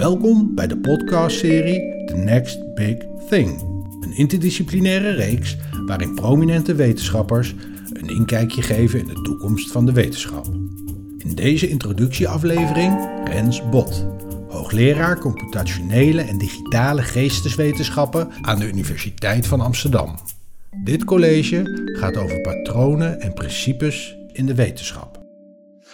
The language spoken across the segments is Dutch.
Welkom bij de podcastserie The Next Big Thing. Een interdisciplinaire reeks waarin prominente wetenschappers een inkijkje geven in de toekomst van de wetenschap. In deze introductieaflevering Rens Bot, hoogleraar computationele en digitale geesteswetenschappen aan de Universiteit van Amsterdam. Dit college gaat over patronen en principes in de wetenschap.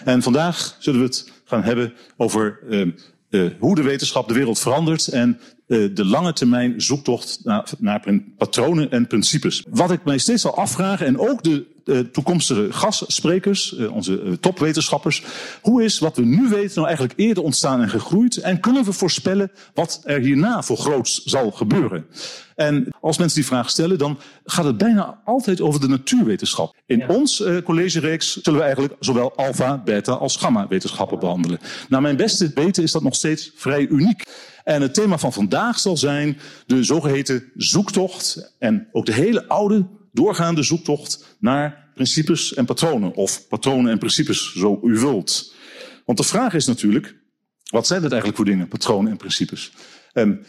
En vandaag zullen we het gaan hebben over uh, uh, hoe de wetenschap de wereld verandert en de lange termijn zoektocht naar, naar, patronen en principes. Wat ik mij steeds al afvraag, en ook de uh, toekomstige gastsprekers, uh, onze uh, topwetenschappers. Hoe is wat we nu weten nou eigenlijk eerder ontstaan en gegroeid? En kunnen we voorspellen wat er hierna voor groots zal gebeuren? En als mensen die vraag stellen, dan gaat het bijna altijd over de natuurwetenschap. In ja. ons collegereeks zullen we eigenlijk zowel alfa, beta als gamma wetenschappen behandelen. Naar mijn beste weten is dat nog steeds vrij uniek. En het thema van vandaag zal zijn de zogeheten zoektocht en ook de hele oude doorgaande zoektocht naar principes en patronen. Of patronen en principes, zo u wilt. Want de vraag is natuurlijk, wat zijn het eigenlijk voor dingen, patronen en principes? Um,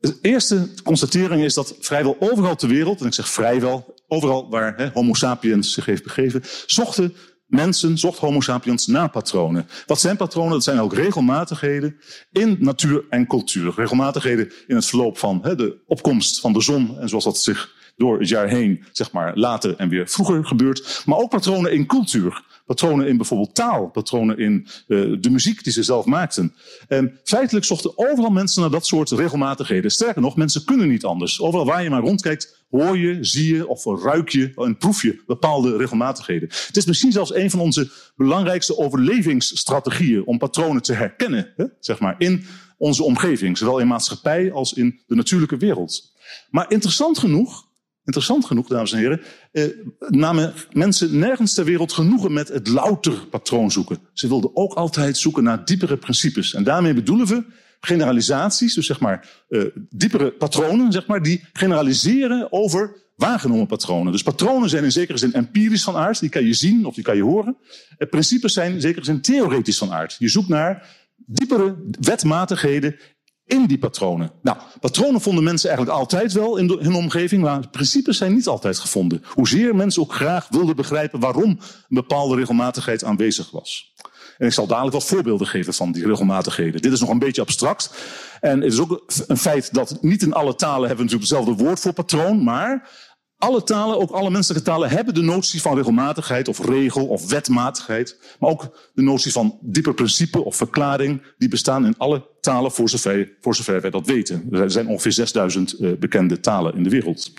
de eerste constatering is dat vrijwel overal ter wereld, en ik zeg vrijwel, overal waar Homo sapiens zich heeft begeven, zochten mensen, zocht Homo sapiens naar patronen. Wat zijn patronen? Dat zijn ook regelmatigheden in natuur en cultuur. Regelmatigheden in het verloop van he, de opkomst van de zon en zoals dat zich door het jaar heen, zeg maar, later en weer vroeger gebeurt. Maar ook patronen in cultuur. Patronen in bijvoorbeeld taal. Patronen in uh, de muziek die ze zelf maakten. En feitelijk zochten overal mensen naar dat soort regelmatigheden. Sterker nog, mensen kunnen niet anders. Overal waar je maar rondkijkt, hoor je, zie je of ruik je en proef je bepaalde regelmatigheden. Het is misschien zelfs een van onze belangrijkste overlevingsstrategieën om patronen te herkennen, hè, zeg maar, in onze omgeving, zowel in maatschappij als in de natuurlijke wereld. Maar interessant genoeg Interessant genoeg, dames en heren, eh, namen mensen nergens ter wereld genoegen met het louter patroon zoeken. Ze wilden ook altijd zoeken naar diepere principes. En daarmee bedoelen we generalisaties, dus zeg maar eh, diepere patronen, zeg maar, die generaliseren over waargenomen patronen. Dus patronen zijn in zekere zin empirisch van aard, die kan je zien of die kan je horen. Eh, principes zijn in zekere zin theoretisch van aard. Je zoekt naar diepere wetmatigheden in die patronen. Nou, patronen vonden mensen eigenlijk altijd wel in hun omgeving, maar principes zijn niet altijd gevonden. Hoezeer mensen ook graag wilden begrijpen waarom een bepaalde regelmatigheid aanwezig was. En ik zal dadelijk wat voorbeelden geven van die regelmatigheden. Dit is nog een beetje abstract. En het is ook een feit dat niet in alle talen hebben natuurlijk hetzelfde woord voor patroon, maar alle talen, ook alle menselijke talen, hebben de notie van regelmatigheid of regel of wetmatigheid. Maar ook de notie van dieper principe of verklaring. Die bestaan in alle talen voor zover, voor wij dat weten. Er zijn ongeveer 6000 uh, bekende talen in de wereld.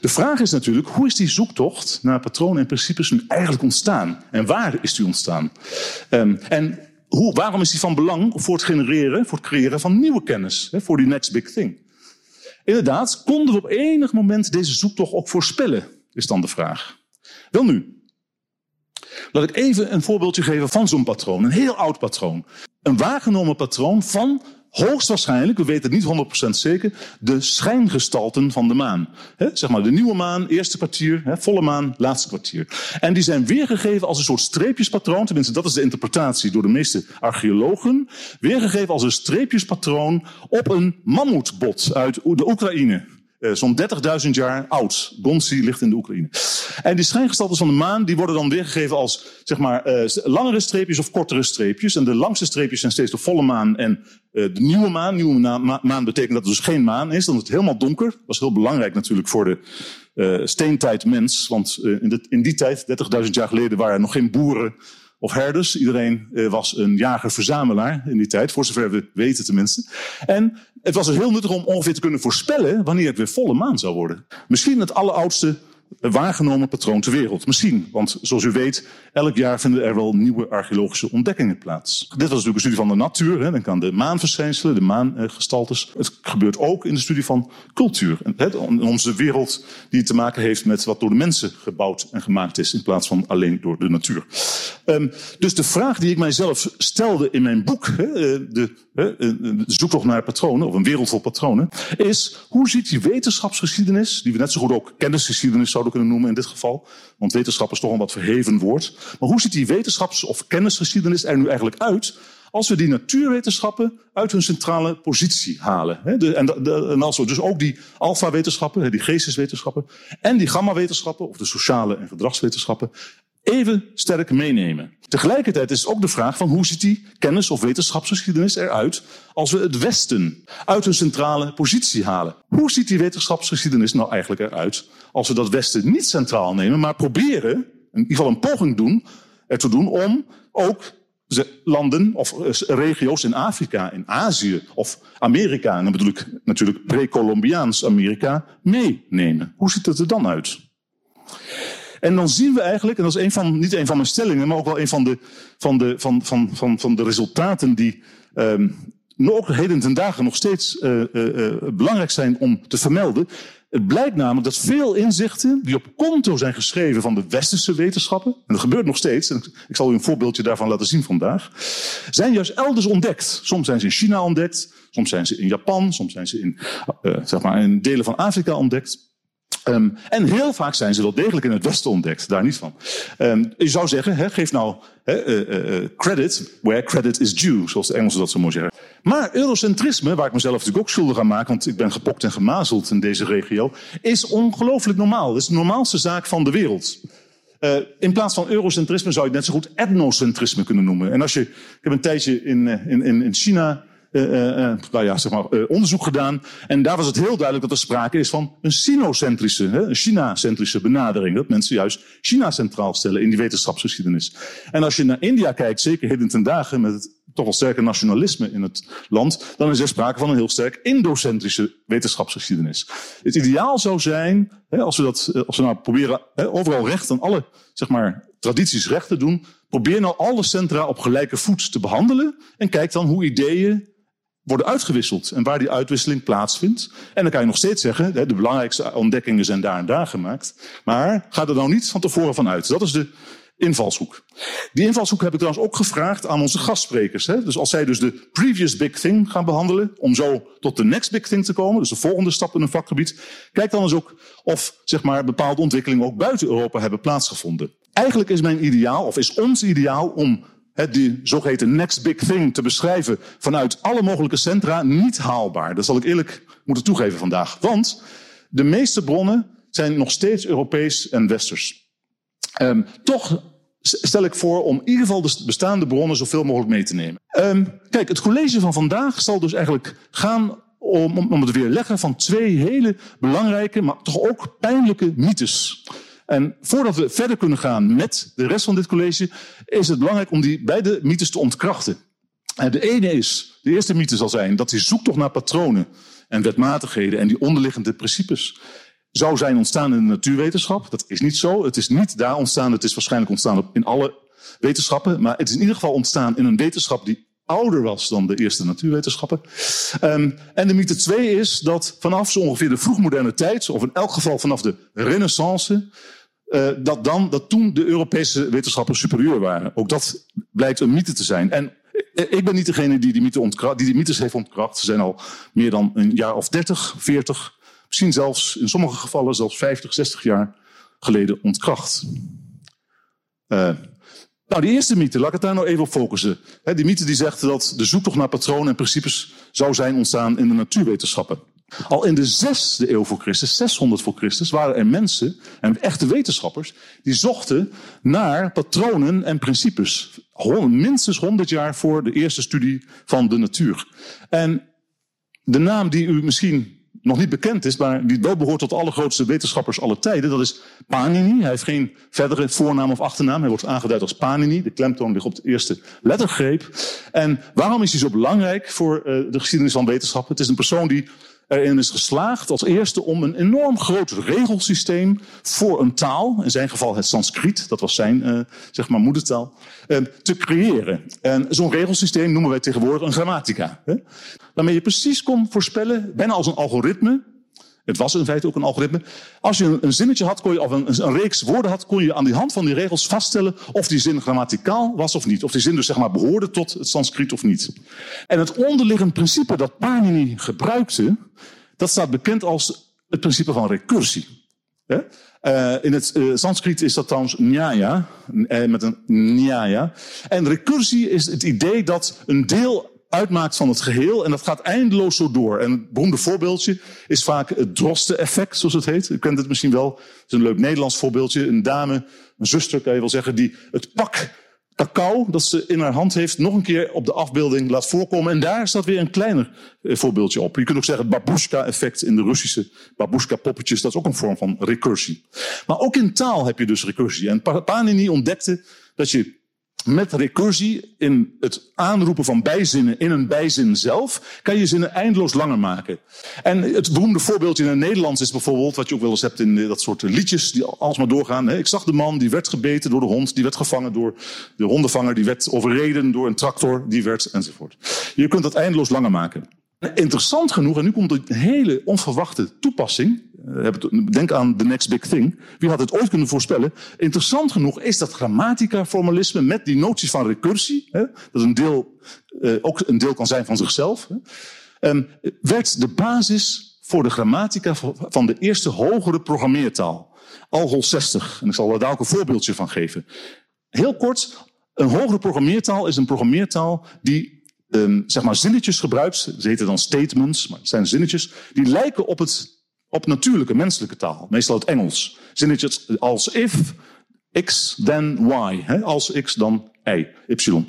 De vraag is natuurlijk, hoe is die zoektocht naar patronen en principes nu eigenlijk ontstaan? En waar is die ontstaan? Um, en hoe, waarom is die van belang voor het genereren, voor het creëren van nieuwe kennis? Hè, voor die next big thing? Inderdaad, konden we op enig moment deze zoektocht ook voorspellen, is dan de vraag. Wel nu, laat ik even een voorbeeldje geven van zo'n patroon, een heel oud patroon. Een waargenomen patroon van hoogstwaarschijnlijk, we weten het niet 100% zeker, de schijngestalten van de maan. Zeg maar de nieuwe maan, eerste kwartier, volle maan, laatste kwartier. En die zijn weergegeven als een soort streepjespatroon, tenminste dat is de interpretatie door de meeste archeologen, weergegeven als een streepjespatroon op een mammoetbot uit de Oekraïne. Uh, Zo'n 30.000 jaar oud. Gonsi ligt in de Oekraïne. En die schijngestalten van de maan die worden dan weergegeven als zeg maar, uh, langere streepjes of kortere streepjes. En de langste streepjes zijn steeds de volle maan en uh, de nieuwe maan. Nieuwe maan, betekent dat het dus geen maan is. Dan is het helemaal donker. Dat was heel belangrijk natuurlijk voor de steentijd mens. Want in, in die tijd, 30.000 jaar geleden, waren er nog geen boeren of herders. Iedereen uh, was een jager-verzamelaar in die tijd, voor zover we weten tenminste. En het was dus heel nuttig om ongeveer te kunnen voorspellen wanneer het weer volle maan zou worden. Misschien het alleroudste waargenomen patroon ter wereld. Misschien, want zoals u weet, elk jaar vinden er wel nieuwe archeologische ontdekkingen plaats. Dit was natuurlijk een studie van de natuur. Hè. Denk aan de maanverschijnselen, de maangestaltes. Het gebeurt ook in de studie van cultuur. In onze wereld die te maken heeft met wat door de mensen gebouwd en gemaakt is, in plaats van alleen door de natuur. Um, dus de vraag die ik mijzelf stelde in mijn boek, hè, eh, de, de zoektocht naar patronen, of een wereld vol patronen, is hoe ziet die wetenschapsgeschiedenis, die we net zo goed ook kennisgeschiedenis zouden kunnen noemen in dit geval, want wetenschap is toch een wat verheven woord. Maar hoe ziet die wetenschaps- of kennisgeschiedenis er nu eigenlijk uit als we die natuurwetenschappen uit hun centrale positie halen. en, als we dus ook die alfa-wetenschappen, die geesteswetenschappen, en die gamma-wetenschappen, of de sociale en gedragswetenschappen, even sterk meenemen. Tegelijkertijd is het ook de vraag van hoe ziet die kennis- of wetenschapsgeschiedenis eruit als we het Westen uit een centrale positie halen. Hoe ziet die wetenschapsgeschiedenis nou eigenlijk eruit als we dat Westen niet centraal nemen, maar proberen, in ieder geval een poging doen, er te doen om ook landen of eh, regio's in Afrika, in Azië of Amerika, en dan bedoel ik natuurlijk pre-Columbiaans Amerika, meenemen. Hoe ziet het er dan uit? En dan zien we eigenlijk, en dat is van, niet een van mijn stellingen, maar ook wel een van de, van de, van, van, van, van de resultaten die um, heden ten dagen nog steeds uh, uh, belangrijk zijn om te vermelden. Het blijkt namelijk dat veel inzichten die op konto zijn geschreven van de westerse wetenschappen, en dat gebeurt nog steeds, en ik zal u een voorbeeldje daarvan laten zien vandaag, zijn juist elders ontdekt. Soms zijn ze in China ontdekt, soms zijn ze in Japan, soms zijn ze in, zeg maar in delen van Afrika ontdekt. Um, en heel vaak zijn ze wel degelijk in het Westen ontdekt, daar niet van. Um, je zou zeggen, geef nou he, uh, uh, credit where credit is due, zoals de Engelsen dat zo mooi zeggen. Maar eurocentrisme, waar ik mezelf natuurlijk ook schuldig aan maak, want ik ben gepokt en gemazeld in deze regio, is ongelooflijk normaal. Het is de normaalste zaak van de wereld. In plaats van eurocentrisme zou je het net zo goed etnocentrisme kunnen noemen. En als je, ik heb een tijdje in, in, in China nou ja, zeg maar, onderzoek gedaan. En daar was het heel duidelijk dat er sprake is van een sinocentrische, een China-centrische benadering. Dat mensen juist China centraal stellen in die wetenschapsgeschiedenis. En als je naar India kijkt, zeker heden ten dagen met het toch wel sterke nationalisme in het land, dan is er sprake van een heel sterk indocentrische wetenschapsgeschiedenis. Het ideaal zou zijn, hè, als we dat, als we nou proberen hè, overal recht aan alle, zeg maar, tradities recht te doen, probeer nou alle centra op gelijke voet te behandelen en kijk dan hoe ideeën worden uitgewisseld en waar die uitwisseling plaatsvindt. En dan kan je nog steeds zeggen, de belangrijkste ontdekkingen zijn daar en daar gemaakt. Maar ga er nou niet van tevoren van uit. Dat is de invalshoek. Die invalshoek heb ik trouwens ook gevraagd aan onze gastsprekers. Dus als zij dus de previous big thing gaan behandelen, om zo tot de next big thing te komen, dus de volgende stap in een vakgebied, kijk dan eens ook of zeg maar, bepaalde ontwikkelingen ook buiten Europa hebben plaatsgevonden. Eigenlijk is mijn ideaal, of is ons ideaal, om die zogeheten next big thing te beschrijven vanuit alle mogelijke centra niet haalbaar. Dat zal ik eerlijk moeten toegeven vandaag. Want de meeste bronnen zijn nog steeds Europees en Westers. Um, toch stel ik voor om in ieder geval de bestaande bronnen zoveel mogelijk mee te nemen. Um, kijk, het college van vandaag zal dus eigenlijk gaan om, om, om het weerleggen van twee hele belangrijke, maar toch ook pijnlijke mythes. En voordat we verder kunnen gaan met de rest van dit college, is het belangrijk om die beide mythes te ontkrachten. En de ene is, de eerste mythe zal zijn dat die zoektocht naar patronen en wetmatigheden en die onderliggende principes zou zijn ontstaan in de natuurwetenschap. Dat is niet zo. Het is niet daar ontstaan. Het is waarschijnlijk ontstaan in alle wetenschappen. Maar het is in ieder geval ontstaan in een wetenschap die ouder was dan de eerste natuurwetenschappen. Um, en de mythe 2 is dat vanaf zo ongeveer de vroegmoderne tijd, of in elk geval vanaf de renaissance, uh, dat, dan, dat toen de Europese wetenschappers superieur waren. Ook dat blijkt een mythe te zijn. En ik ben niet degene die die, mythe ontkracht, die mythes heeft ontkracht. Ze zijn al meer dan een jaar of 30, 40, misschien zelfs in sommige gevallen zelfs 50, 60 jaar geleden ontkracht. Uh, nou, die eerste mythe, laat ik het daar nou even op focussen. Die mythe die zegt dat de zoektocht naar patronen en principes zou zijn ontstaan in de natuurwetenschappen. Al in de zesde eeuw voor Christus, 600 voor Christus, waren er mensen, en echte wetenschappers, die zochten naar patronen en principes. Minstens 100 jaar voor de eerste studie van de natuur. En de naam die u misschien nog niet bekend is, maar die wel behoort tot de allergrootste wetenschappers aller tijden. Dat is Panini. Hij heeft geen verdere voornaam of achternaam. Hij wordt aangeduid als Panini. De klemtoon ligt op de eerste lettergreep. En waarom is hij zo belangrijk voor uh, de geschiedenis van wetenschap? Het is een persoon die erin is geslaagd als eerste om een enorm groot regelsysteem voor een taal, in zijn geval het Sanskriet, dat was zijn uh, zeg maar moedertaal, uh, te creëren. En zo'n regelsysteem noemen wij tegenwoordig een grammatica. Hè? Waarmee je precies kon voorspellen, bijna als een algoritme, het was in feite ook een algoritme. Als je een, zinnetje had, kon je, of een, een, reeks woorden had, kon je aan die hand van die regels vaststellen of die zin grammaticaal was of niet. Of die zin dus zeg maar behoorde tot het Sanskriet of niet. En het onderliggend principe dat Panini gebruikte, dat staat bekend als het principe van recursie. Uh, in het uh, Sanskriet is dat trouwens nyaya, met een nyaya. En recursie is het idee dat een deel uitmaakt van het geheel. En dat gaat eindeloos zo door. En het beroemde voorbeeldje is vaak het Drosten-effect, zoals het heet. U kent het misschien wel. Het is een leuk Nederlands voorbeeldje. Een dame, een zuster kan je wel zeggen, die het pak cacao dat ze in haar hand heeft nog een keer op de afbeelding laat voorkomen. En daar staat weer een kleiner eh, voorbeeldje op. Je kunt ook zeggen het babushka-effect in de Russische babushka-poppetjes. Dat is ook een vorm van recursie. Maar ook in taal heb je dus recursie. En Panini ontdekte dat je met recursie in het aanroepen van bijzinnen in een bijzin zelf, kan je zinnen eindeloos langer maken. En het beroemde voorbeeldje in het Nederlands is bijvoorbeeld, wat je ook wel eens hebt in dat soort liedjes die alsmaar doorgaan. Ik zag de man, die werd gebeten door de hond, die werd gevangen door de hondenvanger, die werd overreden door een tractor, die werd enzovoort. Je kunt dat eindeloos langer maken. Interessant genoeg, en nu komt een hele onverwachte toepassing. Eh, denk aan the next big thing. Wie had het ooit kunnen voorspellen? Interessant genoeg is dat grammatica-formalisme met die noties van recursie, hè, dat een deel, eh, ook een deel kan zijn van zichzelf, hè, ehm, werd de basis voor de grammatica van de eerste hogere programmeertaal. Algol 60. En ik zal daar ook een voorbeeldje van geven. Heel kort, een hogere programmeertaal is een programmeertaal die um, zeg maar zinnetjes gebruikt. Ze heten dan statements, maar het zijn zinnetjes. Die lijken op, het, op natuurlijke menselijke taal. Meestal het Engels. Zinnetjes als if, x, then y. Als x, dan y, y.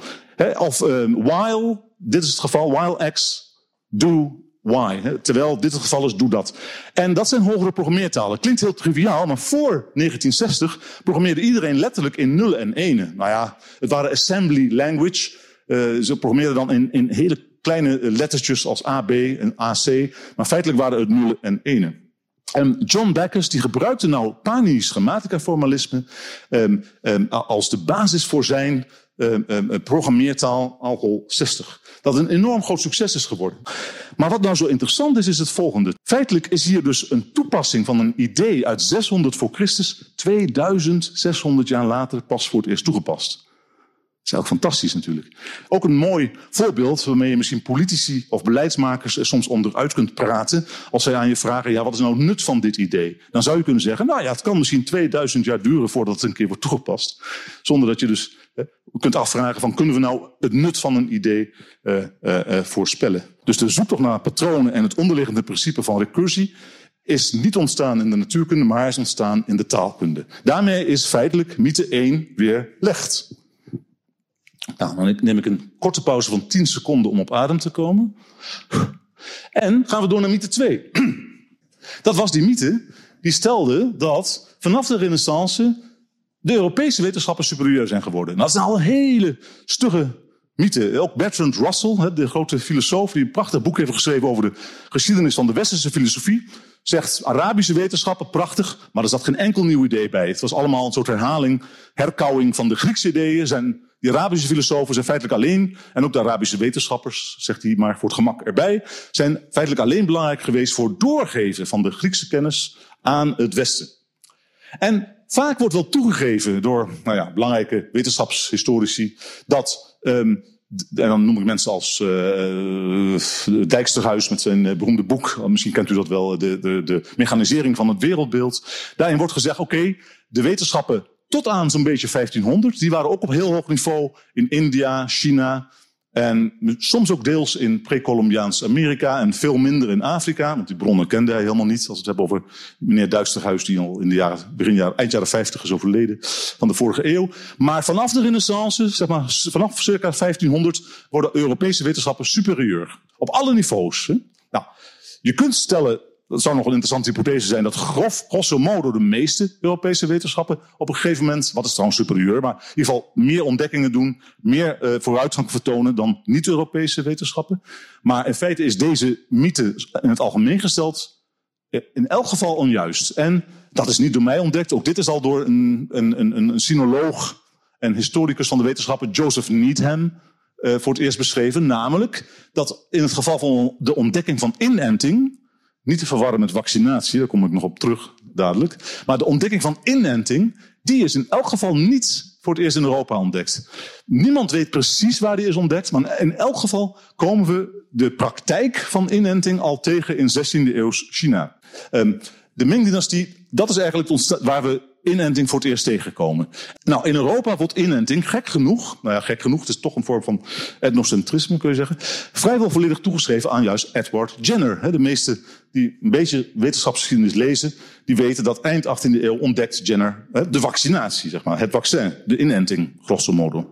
Of um, while, dit is het geval, while x, do y. Terwijl dit het geval is, doe dat. En dat zijn hogere programmeertalen. Klinkt heel triviaal, maar voor 1960 programmeerde iedereen letterlijk in nullen en enen. Nou ja, het waren assembly language. Uh, ze programmeerden dan in, in hele kleine lettertjes als A, B en AC. Maar feitelijk waren het nullen en enen. En John Backus die gebruikte nou Paninisch grammatica-formalisme um, um, als de basis voor zijn um, programmeertaal Algol 60. Dat een enorm groot succes is geworden. Maar wat nou zo interessant is, is het volgende. Feitelijk is hier dus een toepassing van een idee uit 600 voor Christus, 2600 jaar later pas voor het eerst toegepast is ook fantastisch natuurlijk. Ook een mooi voorbeeld waarmee je misschien politici of beleidsmakers er soms onderuit kunt praten. Als zij aan je vragen, ja, wat is nou het nut van dit idee? Dan zou je kunnen zeggen, nou ja, het kan misschien 2000 jaar duren voordat het een keer wordt toegepast. Zonder dat je dus hè, kunt afvragen van, kunnen we nou het nut van een idee uh, uh, voorspellen? Dus de zoektocht naar patronen en het onderliggende principe van recursie is niet ontstaan in de natuurkunde, maar is ontstaan in de taalkunde. Daarmee is feitelijk mythe 1 weer legd. Nou, dan neem ik een korte pauze van 10 seconden om op adem te komen. En gaan we door naar mythe 2. Dat was die mythe die stelde dat vanaf de renaissance de Europese wetenschappers superieur zijn geworden. Nou, dat is nou een hele stugge mythe. Ook Bertrand Russell, de grote filosoof die een prachtig boek heeft geschreven over de geschiedenis van de westerse filosofie, zegt Arabische wetenschappen prachtig, maar er zat geen enkel nieuw idee bij. Het was allemaal een soort herhaling, herkauwing van de Griekse ideeën. Zijn die Arabische filosofen zijn feitelijk alleen, en ook de Arabische wetenschappers, zegt hij maar voor het gemak erbij, zijn feitelijk alleen belangrijk geweest voor doorgeven van de Griekse kennis aan het Westen. En vaak wordt wel toegegeven door nou ja, belangrijke wetenschapshistorici dat. Um, en dan noem ik mensen als uh, Dijksterhuis met zijn beroemde boek. Misschien kent u dat wel, de, de, de mechanisering van het wereldbeeld. Daarin wordt gezegd, oké, de wetenschappen tot aan zo'n beetje 1500. Die waren ook op heel hoog niveau in India, China en soms ook deels in pre-Columbiaans Amerika en veel minder in Afrika. Want die bronnen kende hij helemaal niet. Als we het hebben over meneer Duisterhuis, die al in de jaren, begin jaren, eind jaren 50 is overleden van de vorige eeuw. Maar vanaf de Renaissance, zeg maar vanaf circa 1500, worden Europese wetenschappers superieur. Op alle niveaus. Nou, je kunt stellen dat zou nog een interessante hypothese zijn dat grof, grosso modo de meeste Europese wetenschappen op een gegeven moment, wat is trouwens superieur, maar in ieder geval meer ontdekkingen doen, meer uh, vooruitgang vertonen dan niet-Europese wetenschappen. Maar in feite is deze mythe in het algemeen gesteld eh, in elk geval onjuist. En dat is niet door mij ontdekt, ook dit is al door een, een, een, een sinoloog en historicus van de wetenschappen, Joseph Needham, uh, voor het eerst beschreven. Namelijk dat in het geval van de ontdekking van inenting, niet te verwarren met vaccinatie, daar kom ik nog op terug dadelijk. Maar de ontdekking van inenting, die is in elk geval niet voor het eerst in Europa ontdekt. Niemand weet precies waar die is ontdekt, maar in elk geval komen we de praktijk van inenting al tegen in 16e eeuws China. Um, de Ming-dynastie, dat is eigenlijk waar we inenting voor het eerst tegenkomen. Nou, in Europa wordt inenting, gek genoeg, nou ja, gek genoeg, het is toch een vorm van etnocentrisme, kun je zeggen, vrijwel volledig toegeschreven aan juist Edward Jenner. De meeste die een beetje wetenschapsgeschiedenis lezen, die weten dat eind 18e eeuw ontdekt Jenner de vaccinatie, zeg maar, het vaccin, de inenting, grosso modo.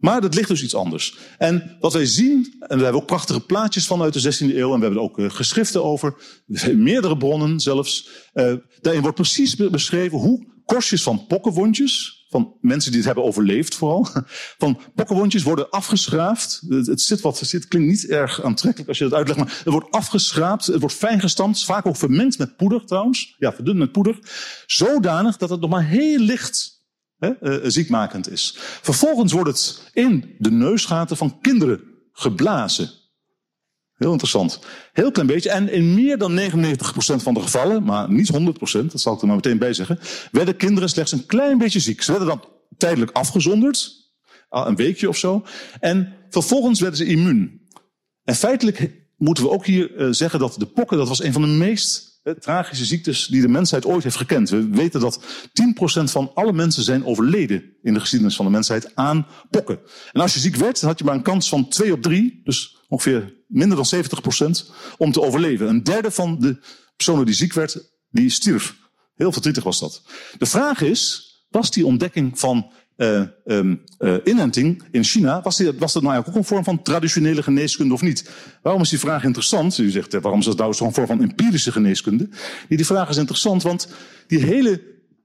Maar dat ligt dus iets anders. En wat wij zien, en daar hebben we ook prachtige plaatjes van uit de 16e eeuw, en we hebben er ook uh, geschriften over, meerdere bronnen zelfs. Uh, daarin wordt precies beschreven hoe korstjes van pokkenwondjes, van mensen die het hebben overleefd vooral, van pokkenwondjes worden afgeschraafd. Het, het zit wat, het zit, klinkt niet erg aantrekkelijk als je dat uitlegt, maar het wordt afgeschraapt, het wordt fijn gestampt, vaak ook vermengd met poeder trouwens, ja, verdund met poeder, zodanig dat het nog maar heel licht hè, uh, ziekmakend is. Vervolgens wordt het in de neusgaten van kinderen geblazen. Heel interessant. Heel klein beetje. En in meer dan 99% van de gevallen, maar niet 100%, dat zal ik er maar meteen bij zeggen, werden kinderen slechts een klein beetje ziek. Ze werden dan tijdelijk afgezonderd, een weekje of zo. En vervolgens werden ze immuun. En feitelijk moeten we ook hier uh, zeggen dat de pokken, dat was een van de meest tragische ziektes die de mensheid ooit heeft gekend. We weten dat 10% van alle mensen zijn overleden in de geschiedenis van de mensheid aan pokken. En als je ziek werd, had je maar een kans van 2 op 3, dus ongeveer minder dan 70% om te overleven. Een derde van de personen die ziek werd, die stierf. Heel verdrietig was dat. De vraag is, was die ontdekking van uh, um, inenting in China, was, dat nou ook een vorm van traditionele geneeskunde of niet? Waarom is die vraag interessant? U zegt, waarom is dat nou zo'n vorm van empirische geneeskunde? Die vraag is interessant, want die hele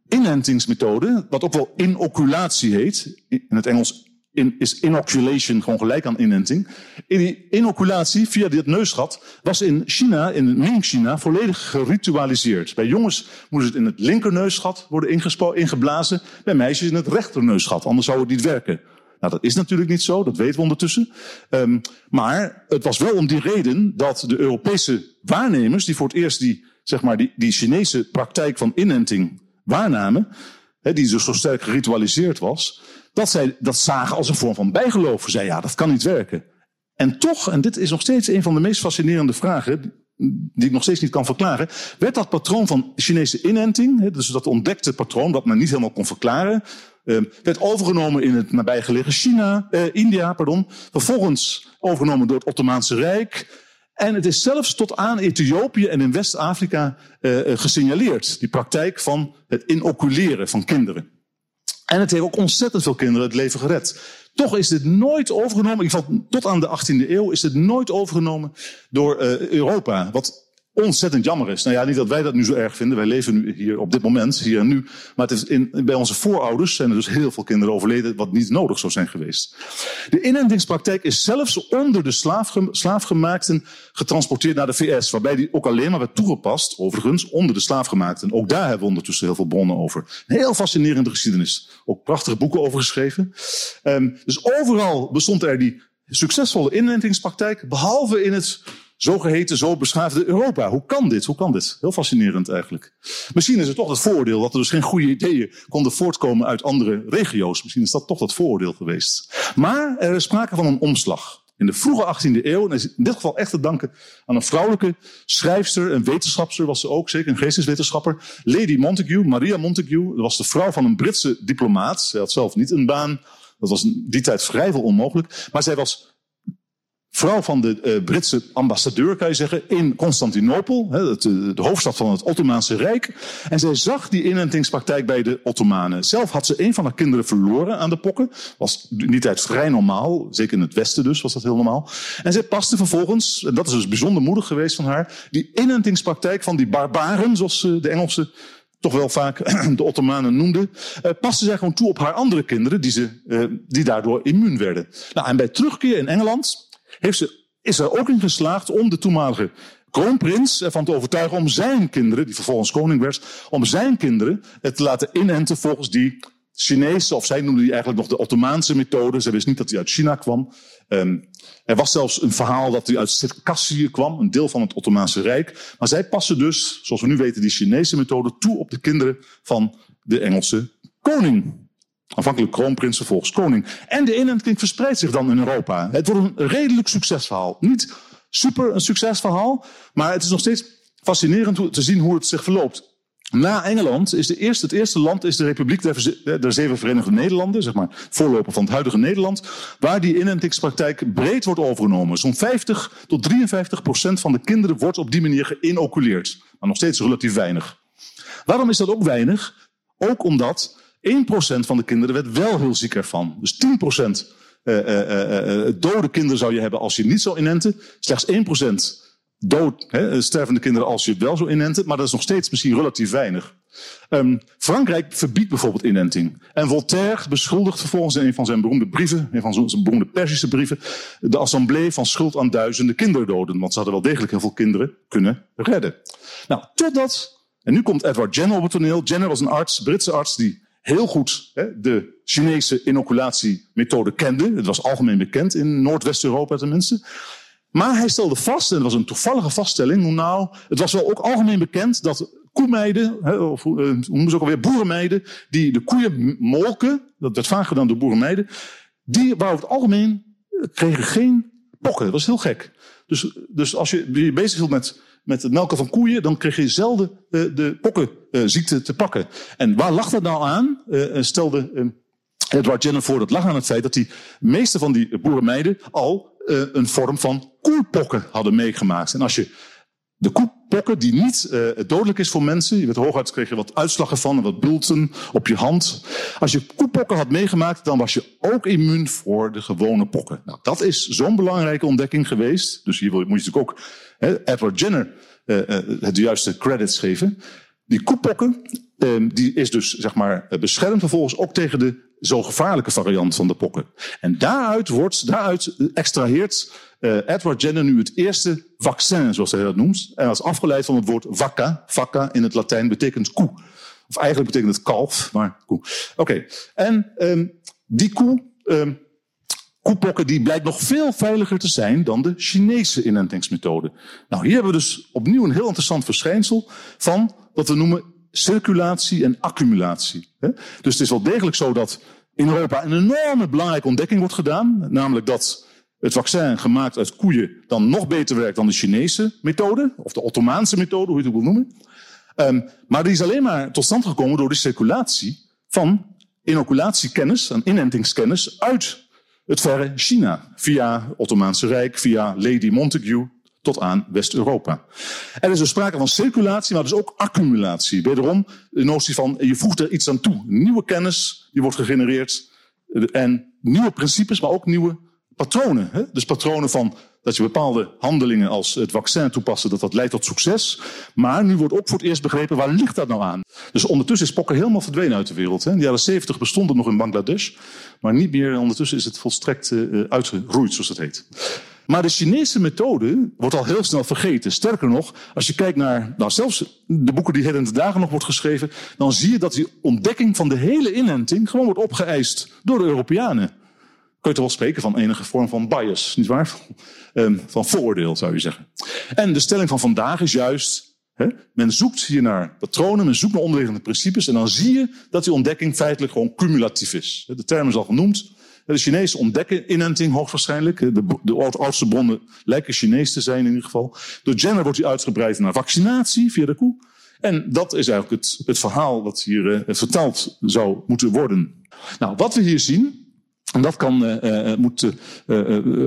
inentingsmethode, wat ook wel inoculatie heet, in het Engels in, is inoculation gewoon gelijk aan inenting. In die inoculatie via dit neusgat was in China, in Ming-China, volledig geritualiseerd. Bij jongens moest het in het linkerneusgat worden ingeblazen, bij meisjes in het rechterneusgat, anders zou het niet werken. Nou, dat is natuurlijk niet zo, dat weten we ondertussen. Um, maar het was wel om die reden dat de Europese waarnemers, die voor het eerst die, zeg maar, die, die Chinese praktijk van inenting waarnamen, die dus zo sterk geritualiseerd was, dat zij dat zagen als een vorm van bijgeloof. Ze zeiden, ja, dat kan niet werken. En toch, en dit is nog steeds een van de meest fascinerende vragen, die ik nog steeds niet kan verklaren, werd dat patroon van Chinese inenting, dus dat ontdekte patroon, dat men niet helemaal kon verklaren, ehm, werd overgenomen in het nabijgelegen China, eh, India, pardon, vervolgens overgenomen door het Ottomaanse Rijk. En het is zelfs tot aan Ethiopië en in West-Afrika uh, gesignaleerd, die praktijk van het inoculeren van kinderen. En het heeft ook ontzettend veel kinderen het leven gered. Toch is dit nooit overgenomen, in ieder tot aan de 18e eeuw, is dit nooit overgenomen door uh, Europa. Wat ontzettend jammer is. Nou ja, niet dat wij dat nu zo erg vinden. Wij leven nu hier op dit moment, hier en nu. Maar het is in, bij onze voorouders zijn er dus heel veel kinderen overleden, wat niet nodig zou zijn geweest. De inentingspraktijk is zelfs onder de slaafge, slaafgemaakten getransporteerd naar de VS, waarbij die ook alleen maar werd toegepast, overigens, onder de slaafgemaakten. Ook daar hebben we ondertussen heel veel bronnen over. Een heel fascinerende geschiedenis. Ook prachtige boeken over geschreven. Um, dus overal bestond er die succesvolle inentingspraktijk, behalve in het zogeheten, zo beschaafde Europa. Hoe kan dit? Hoe kan dit? Heel fascinerend eigenlijk. Misschien is het toch het voordeel dat er dus geen goede ideeën konden voortkomen uit andere regio's. Misschien is dat toch het voordeel geweest. Maar er is sprake van een omslag. In de vroege 18e eeuw, en in dit geval echt te danken aan een vrouwelijke schrijfster, een wetenschapster was ze ook, zeker een geesteswetenschapper, Lady Montague, Maria Montague. Dat was de vrouw van een Britse diplomaat. Zij had zelf niet een baan. Dat was in die tijd vrijwel onmogelijk. Maar zij was vrouw van de uh, Britse ambassadeur, kan je zeggen, in Constantinopel, hè, de, hoofdstad van het Ottomaanse Rijk. En zij zag die inentingspraktijk bij de Ottomanen. Zelf had ze een van haar kinderen verloren aan de pokken. Was die tijd vrij normaal, zeker in het Westen dus was dat heel normaal. En zij paste vervolgens, en dat is dus bijzonder moedig geweest van haar, die inentingspraktijk van die barbaren, zoals uh, de Engelsen toch wel vaak de Ottomanen noemden, paste zij gewoon toe op haar andere kinderen, die, ze, die daardoor immuun werden. Nou, en bij terugkeer in Engeland ze, is er ook in geslaagd om de toenmalige kroonprins ervan te overtuigen om zijn kinderen, die vervolgens koning werd, om zijn kinderen het te laten inenten volgens die Chinese, of zij noemden die eigenlijk nog de Ottomaanse methode. Ze wist niet dat hij uit China kwam. Um, er was zelfs een verhaal dat hij uit Circassië kwam, een deel van het Ottomaanse Rijk. Maar zij passen dus, zoals we nu weten, die Chinese methode toe op de kinderen van de Engelse koning. Aanvankelijk kroonprins, vervolgens koning. En de inenting verspreidt zich dan in Europa. Het wordt een redelijk succesverhaal. Niet super een succesverhaal, maar het is nog steeds fascinerend te zien hoe het zich verloopt. Na Engeland is de het eerste land is de Republiek der, der Zeven Verenigde Nederlanden, zeg maar voorloper van het huidige Nederland, waar die inentingspraktijk breed wordt overgenomen. Zo'n 50 tot 53 procent van de kinderen wordt op die manier geïnoculeerd. Maar nog steeds relatief weinig. Waarom is dat ook weinig? Ook omdat 1 procent van de kinderen werd wel heel ziek ervan. Dus 10 procent uh, uh, uh, dode kinderen zou je hebben als je niet zou inenten. Slechts 1 procent dood, hè, stervende kinderen als je het wel zo inenten. Maar dat is nog steeds misschien relatief weinig. Um, Frankrijk verbiedt bijvoorbeeld inenting. En Voltaire beschuldigt vervolgens in een van zijn beroemde brieven, een van zijn beroemde Persische brieven, de assemblée van schuld aan duizenden kinderdoden. Want ze hadden wel degelijk heel veel kinderen kunnen redden. Nou, totdat, en nu komt Edward Jenner op het toneel. Jenner was een arts, Britse arts, die heel goed hè, de Chinese inoculatiemethode kende. Het was algemeen bekend in Noordwest-Europa tenminste. Maar hij stelde vast, en dat was een toevallige vaststelling, nou, het was wel ook algemeen bekend dat koemeiden, of hoe noemen ze ook alweer, boerenmeiden, die de koeien molken, dat werd vaak gedaan door boerenmeiden, die waren over het algemeen, kregen geen pokken. Dat was heel gek. Dus, dus als je je bezig hield met, met het melken van koeien, dan kreeg je zelden uh, de pokkenziekte uh, te pakken. En waar lag dat nou aan? Uh, stelde Edward Jenner voor, dat lag aan het feit dat die meeste van die boerenmeiden al een vorm van koelpokken hadden meegemaakt. En als je de koelpokken, die niet uh, dodelijk is voor mensen, je weet hooguit kreeg je wat uitslagen van en wat bulten op je hand. Als je koelpokken had meegemaakt, dan was je ook immuun voor de gewone pokken. Nou, dat is zo'n belangrijke ontdekking geweest. Dus hier moet je natuurlijk ook hè, Edward Jenner uh, het juiste credits geven. Die koepokken, die is dus zeg maar beschermd vervolgens ook tegen de zo gevaarlijke variant van de pokken. En daaruit, wordt, daaruit extraheert Edward Jenner nu het eerste vaccin, zoals hij dat noemt. En dat is afgeleid van het woord vacca. Vacca in het Latijn betekent koe. Of eigenlijk betekent het kalf, maar koe. Oké, en um, die koe, um, koepokken, die blijkt nog veel veiliger te zijn dan de Chinese inentingsmethode. Nou, hier hebben we dus opnieuw een heel interessant verschijnsel van wat we noemen circulatie en accumulatie. Dus het is wel degelijk zo dat in Europa een enorme belangrijke ontdekking wordt gedaan. Namelijk dat het vaccin gemaakt uit koeien dan nog beter werkt dan de Chinese methode. Of de Ottomaanse methode, hoe je het wil noemen. Um, maar die is alleen maar tot stand gekomen door de circulatie van inoculatiekennis en inentingskennis uit het verre China. Via het Ottomaanse Rijk, via Lady Montagu, tot aan West-Europa. Er is dus sprake van circulatie, maar dus ook accumulatie. Wederom de notie van je voegt er iets aan toe. Nieuwe kennis die wordt gegenereerd en nieuwe principes, maar ook nieuwe patronen. Hè? Dus patronen van dat je bepaalde handelingen als het vaccin toepassen, dat dat leidt tot succes. Maar nu wordt ook voor het eerst begrepen, waar ligt dat nou aan? Dus ondertussen is pokken helemaal verdwenen uit de wereld. Hè? In de jaren 70 bestond het nog in Bangladesh, maar niet meer. Ondertussen is het volstrekt uh, uitgeroeid, zoals het heet. Maar de Chinese methode wordt al heel snel vergeten. Sterker nog, als je kijkt naar nou, zelfs de boeken die heden dagen nog wordt geschreven, dan zie je dat die ontdekking van de hele inenting gewoon wordt opgeëist door de Europeanen. Kun je toch wel spreken van enige vorm van bias, nietwaar? Um, van vooroordeel zou je zeggen. En de stelling van vandaag is juist, hè, men zoekt hier naar patronen, men zoekt naar onderliggende principes en dan zie je dat die ontdekking feitelijk gewoon cumulatief is. De term is al genoemd. De Chinezen ontdekken inenting hoogstwaarschijnlijk. De, de oudste bronnen lijken Chinees te zijn in ieder geval. Door Jenner wordt hij uitgebreid naar vaccinatie via de koe. En dat is eigenlijk het, het verhaal wat hier uh, vertaald zou moeten worden. Nou, wat we hier zien, en dat kan, uh, uh, moet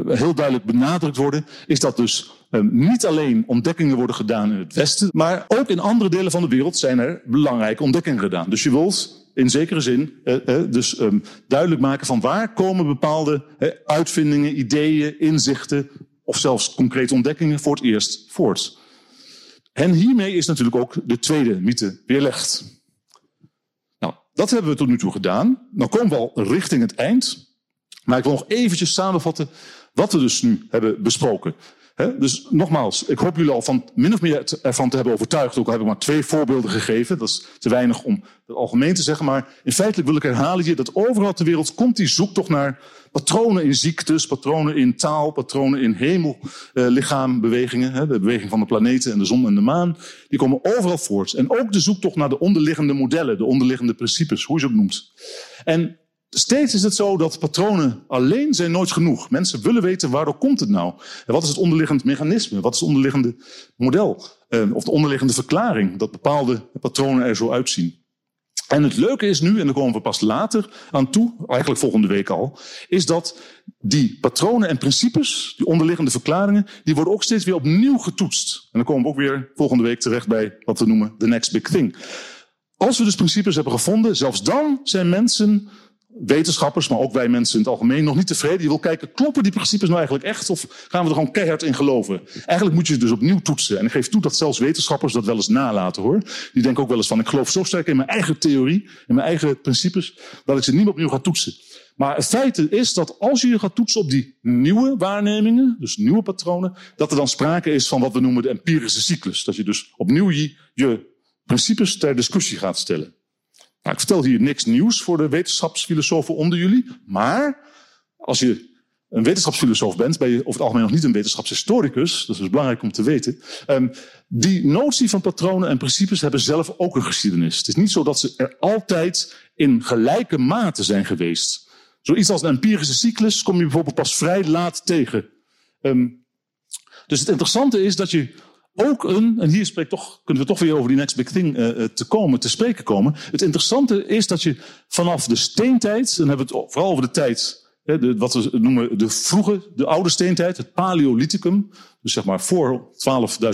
heel duidelijk benadrukt worden, is dat dus niet alleen ontdekkingen worden gedaan in het Westen, maar ook in andere delen van de wereld zijn er belangrijke ontdekkingen gedaan. Dus je wilt in zekere zin eh, eh, dus um, duidelijk maken van waar komen bepaalde eh, uitvindingen, ideeën, inzichten of zelfs concrete ontdekkingen voor het eerst voort. En hiermee is natuurlijk ook de tweede mythe weerlegd. Nou, dat hebben we tot nu toe gedaan. Dan komen we al richting het eind. Maar ik wil nog eventjes samenvatten wat we dus nu hebben besproken. Dus nogmaals, ik hoop jullie al van min of meer ervan te hebben overtuigd. Ook al heb ik maar twee voorbeelden gegeven. Dat is te weinig om het algemeen te zeggen. Maar in feite wil ik herhalen hier dat overal ter wereld komt die zoektocht naar patronen in ziektes, patronen in taal, patronen in hemellichaambewegingen. Uh, de beweging van de planeten en de zon en de maan. Die komen overal voort. En ook de zoektocht naar de onderliggende modellen, de onderliggende principes, hoe je ze ook noemt. En steeds is het zo dat patronen alleen zijn nooit genoeg. Mensen willen weten waardoor komt het nou? En wat is het onderliggend mechanisme? Wat is het onderliggende model? Eh, of de onderliggende verklaring dat bepaalde patronen er zo uitzien? En het leuke is nu, en daar komen we pas later aan toe, eigenlijk volgende week al, is dat die patronen en principes, die onderliggende verklaringen, die worden ook steeds weer opnieuw getoetst. En dan komen we ook weer volgende week terecht bij wat we noemen the next big thing. Als we dus principes hebben gevonden, zelfs dan zijn mensen wetenschappers, maar ook wij mensen in het algemeen, nog niet tevreden. Je wil kijken, kloppen die principes nou eigenlijk echt? Of gaan we er gewoon keihard in geloven? Eigenlijk moet je het dus opnieuw toetsen. En ik geef toe dat zelfs wetenschappers dat wel eens nalaten hoor. Die denken ook wel eens van, ik geloof zo sterk in mijn eigen theorie, in mijn eigen principes, dat ik ze niet meer opnieuw ga toetsen. Maar het feit is dat als je je gaat toetsen op die nieuwe waarnemingen, dus nieuwe patronen, dat er dan sprake is van wat we noemen de empirische cyclus. Dat je dus opnieuw je principes ter discussie gaat stellen. Nou, ik vertel hier niks nieuws voor de wetenschapsfilosofen onder jullie. Maar als je een wetenschapsfilosoof bent, ben je over het algemeen nog niet een wetenschapshistoricus. Dat is dus belangrijk om te weten. Um, die notie van patronen en principes hebben zelf ook een geschiedenis. Het is niet zo dat ze er altijd in gelijke mate zijn geweest. Zoiets als een empirische cyclus kom je bijvoorbeeld pas vrij laat tegen. Um, dus het interessante is dat je ook een, en hier spreek toch, kunnen we toch weer over die next big thing uh, te komen, te spreken komen. Het interessante is dat je vanaf de steentijd, dan hebben we het vooral over de tijd, hè, de, wat we noemen de vroege, de oude steentijd, het Paleolithicum, dus zeg maar voor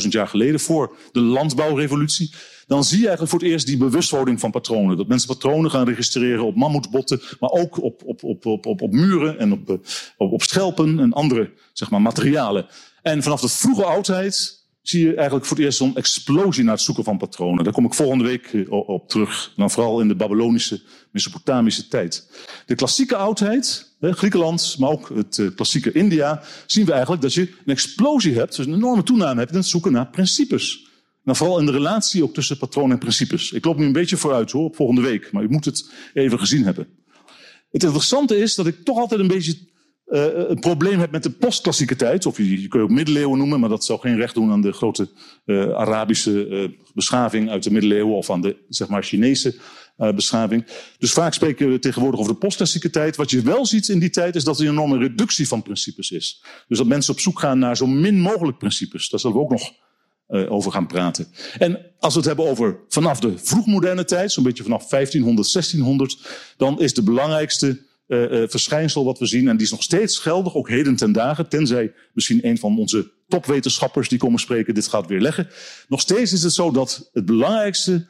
12.000 jaar geleden, voor de landbouwrevolutie. Dan zie je eigenlijk voor het eerst die bewustwording van patronen. Dat mensen patronen gaan registreren op mammoetbotten, maar ook op, op, op, op, op, op muren en op, op, op schelpen en andere zeg maar, materialen. En vanaf de vroege oudheid zie je eigenlijk voor het eerst zo'n explosie naar het zoeken van patronen. Daar kom ik volgende week eh, op terug. Dan vooral in de Babylonische, Mesopotamische tijd. De klassieke oudheid, Griekenland, maar ook het eh, klassieke India, zien we eigenlijk dat je een explosie hebt, dus een enorme toename hebt in het zoeken naar principes. Nou, vooral in de relatie ook tussen patronen en principes. Ik loop nu een beetje vooruit hoor, op volgende week, maar u moet het even gezien hebben. Het interessante is dat ik toch altijd een beetje een probleem hebt met de postklassieke tijd, of je, je kun je ook middeleeuwen noemen, maar dat zou geen recht doen aan de grote uh, Arabische uh, beschaving uit de middeleeuwen of aan de zeg maar, Chinese beschaving. Dus vaak spreken we tegenwoordig over de postklassieke tijd. Wat je wel ziet in die tijd is dat er een enorme reductie van principes is. Dus dat mensen op zoek gaan naar zo min mogelijk principes. Daar zullen we ook nog over gaan praten. En als we het hebben over vanaf de vroegmoderne tijd, zo'n beetje vanaf 1500, 1600, dan is de belangrijkste uh, verschijnsel wat we zien. En die is nog steeds geldig, ook heden ten dagen. Tenzij misschien een van onze topwetenschappers die komen spreken dit gaat weerleggen. Nog steeds is het zo dat het belangrijkste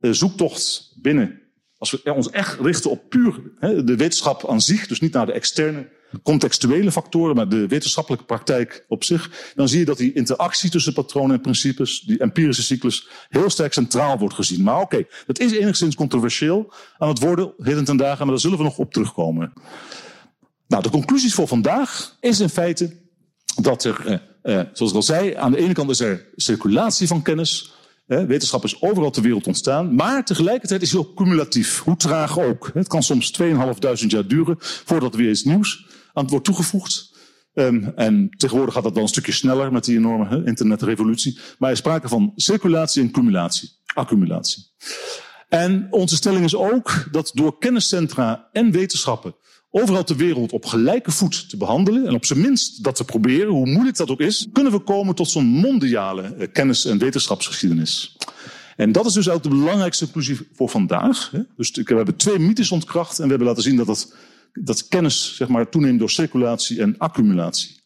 uh, zoektocht binnen... Als we ons echt richten op puur hè, de wetenschap aan zich, dus niet naar de externe contextuele factoren, maar de wetenschappelijke praktijk op zich, dan zie je dat die interactie tussen patronen en principes, die empirische cyclus, heel sterk centraal wordt gezien. Maar oké, dat is enigszins controversieel aan het worden, heden ten dagen, maar daar zullen we nog op terugkomen. Nou, de conclusies voor vandaag is in feite dat er, eh, eh, zoals ik al zei, aan de ene kant is er circulatie van kennis, wetenschap is overal ter wereld ontstaan, maar tegelijkertijd is het ook cumulatief. Hoe traag ook. Het kan soms 2.500 jaar duren voordat er weer iets nieuws aan wordt toegevoegd. Um, en tegenwoordig gaat dat dan een stukje sneller met die enorme internetrevolutie. Maar er is sprake van circulatie en cumulatie, accumulatie. En onze stelling is ook dat door kenniscentra en wetenschappen overal ter wereld op gelijke voet te behandelen en op zijn minst dat te proberen, hoe moeilijk dat ook is, kunnen we komen tot zo'n mondiale eh, kennis- en wetenschapsgeschiedenis. En dat is dus ook de belangrijkste conclusie voor vandaag. Dus we hebben twee mythes ontkracht en we hebben laten zien dat, dat, kennis zeg maar, toeneemt door circulatie en accumulatie.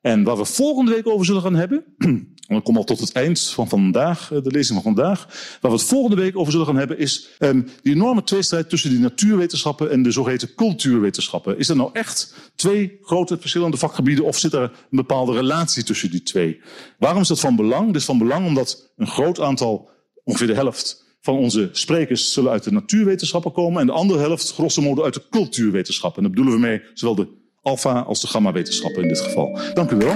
En waar we volgende week over zullen gaan hebben, dan kom al tot het eind van vandaag, eh, de lezing van vandaag. Waar we het volgende week over zullen gaan hebben, is um, die enorme tweestrijd tussen die natuurwetenschappen en de zogeheten cultuurwetenschappen. Is er nou echt twee grote verschillende vakgebieden of zit er een bepaalde relatie tussen die twee? Waarom is dat van belang? Dit is van belang omdat een groot aantal, ongeveer de helft, van onze sprekers zullen uit de natuurwetenschappen komen en de andere helft, grosso modo, uit de cultuurwetenschappen. En daar bedoelen we mee zowel de alfa als de gamma wetenschappen in dit geval. Dank u wel.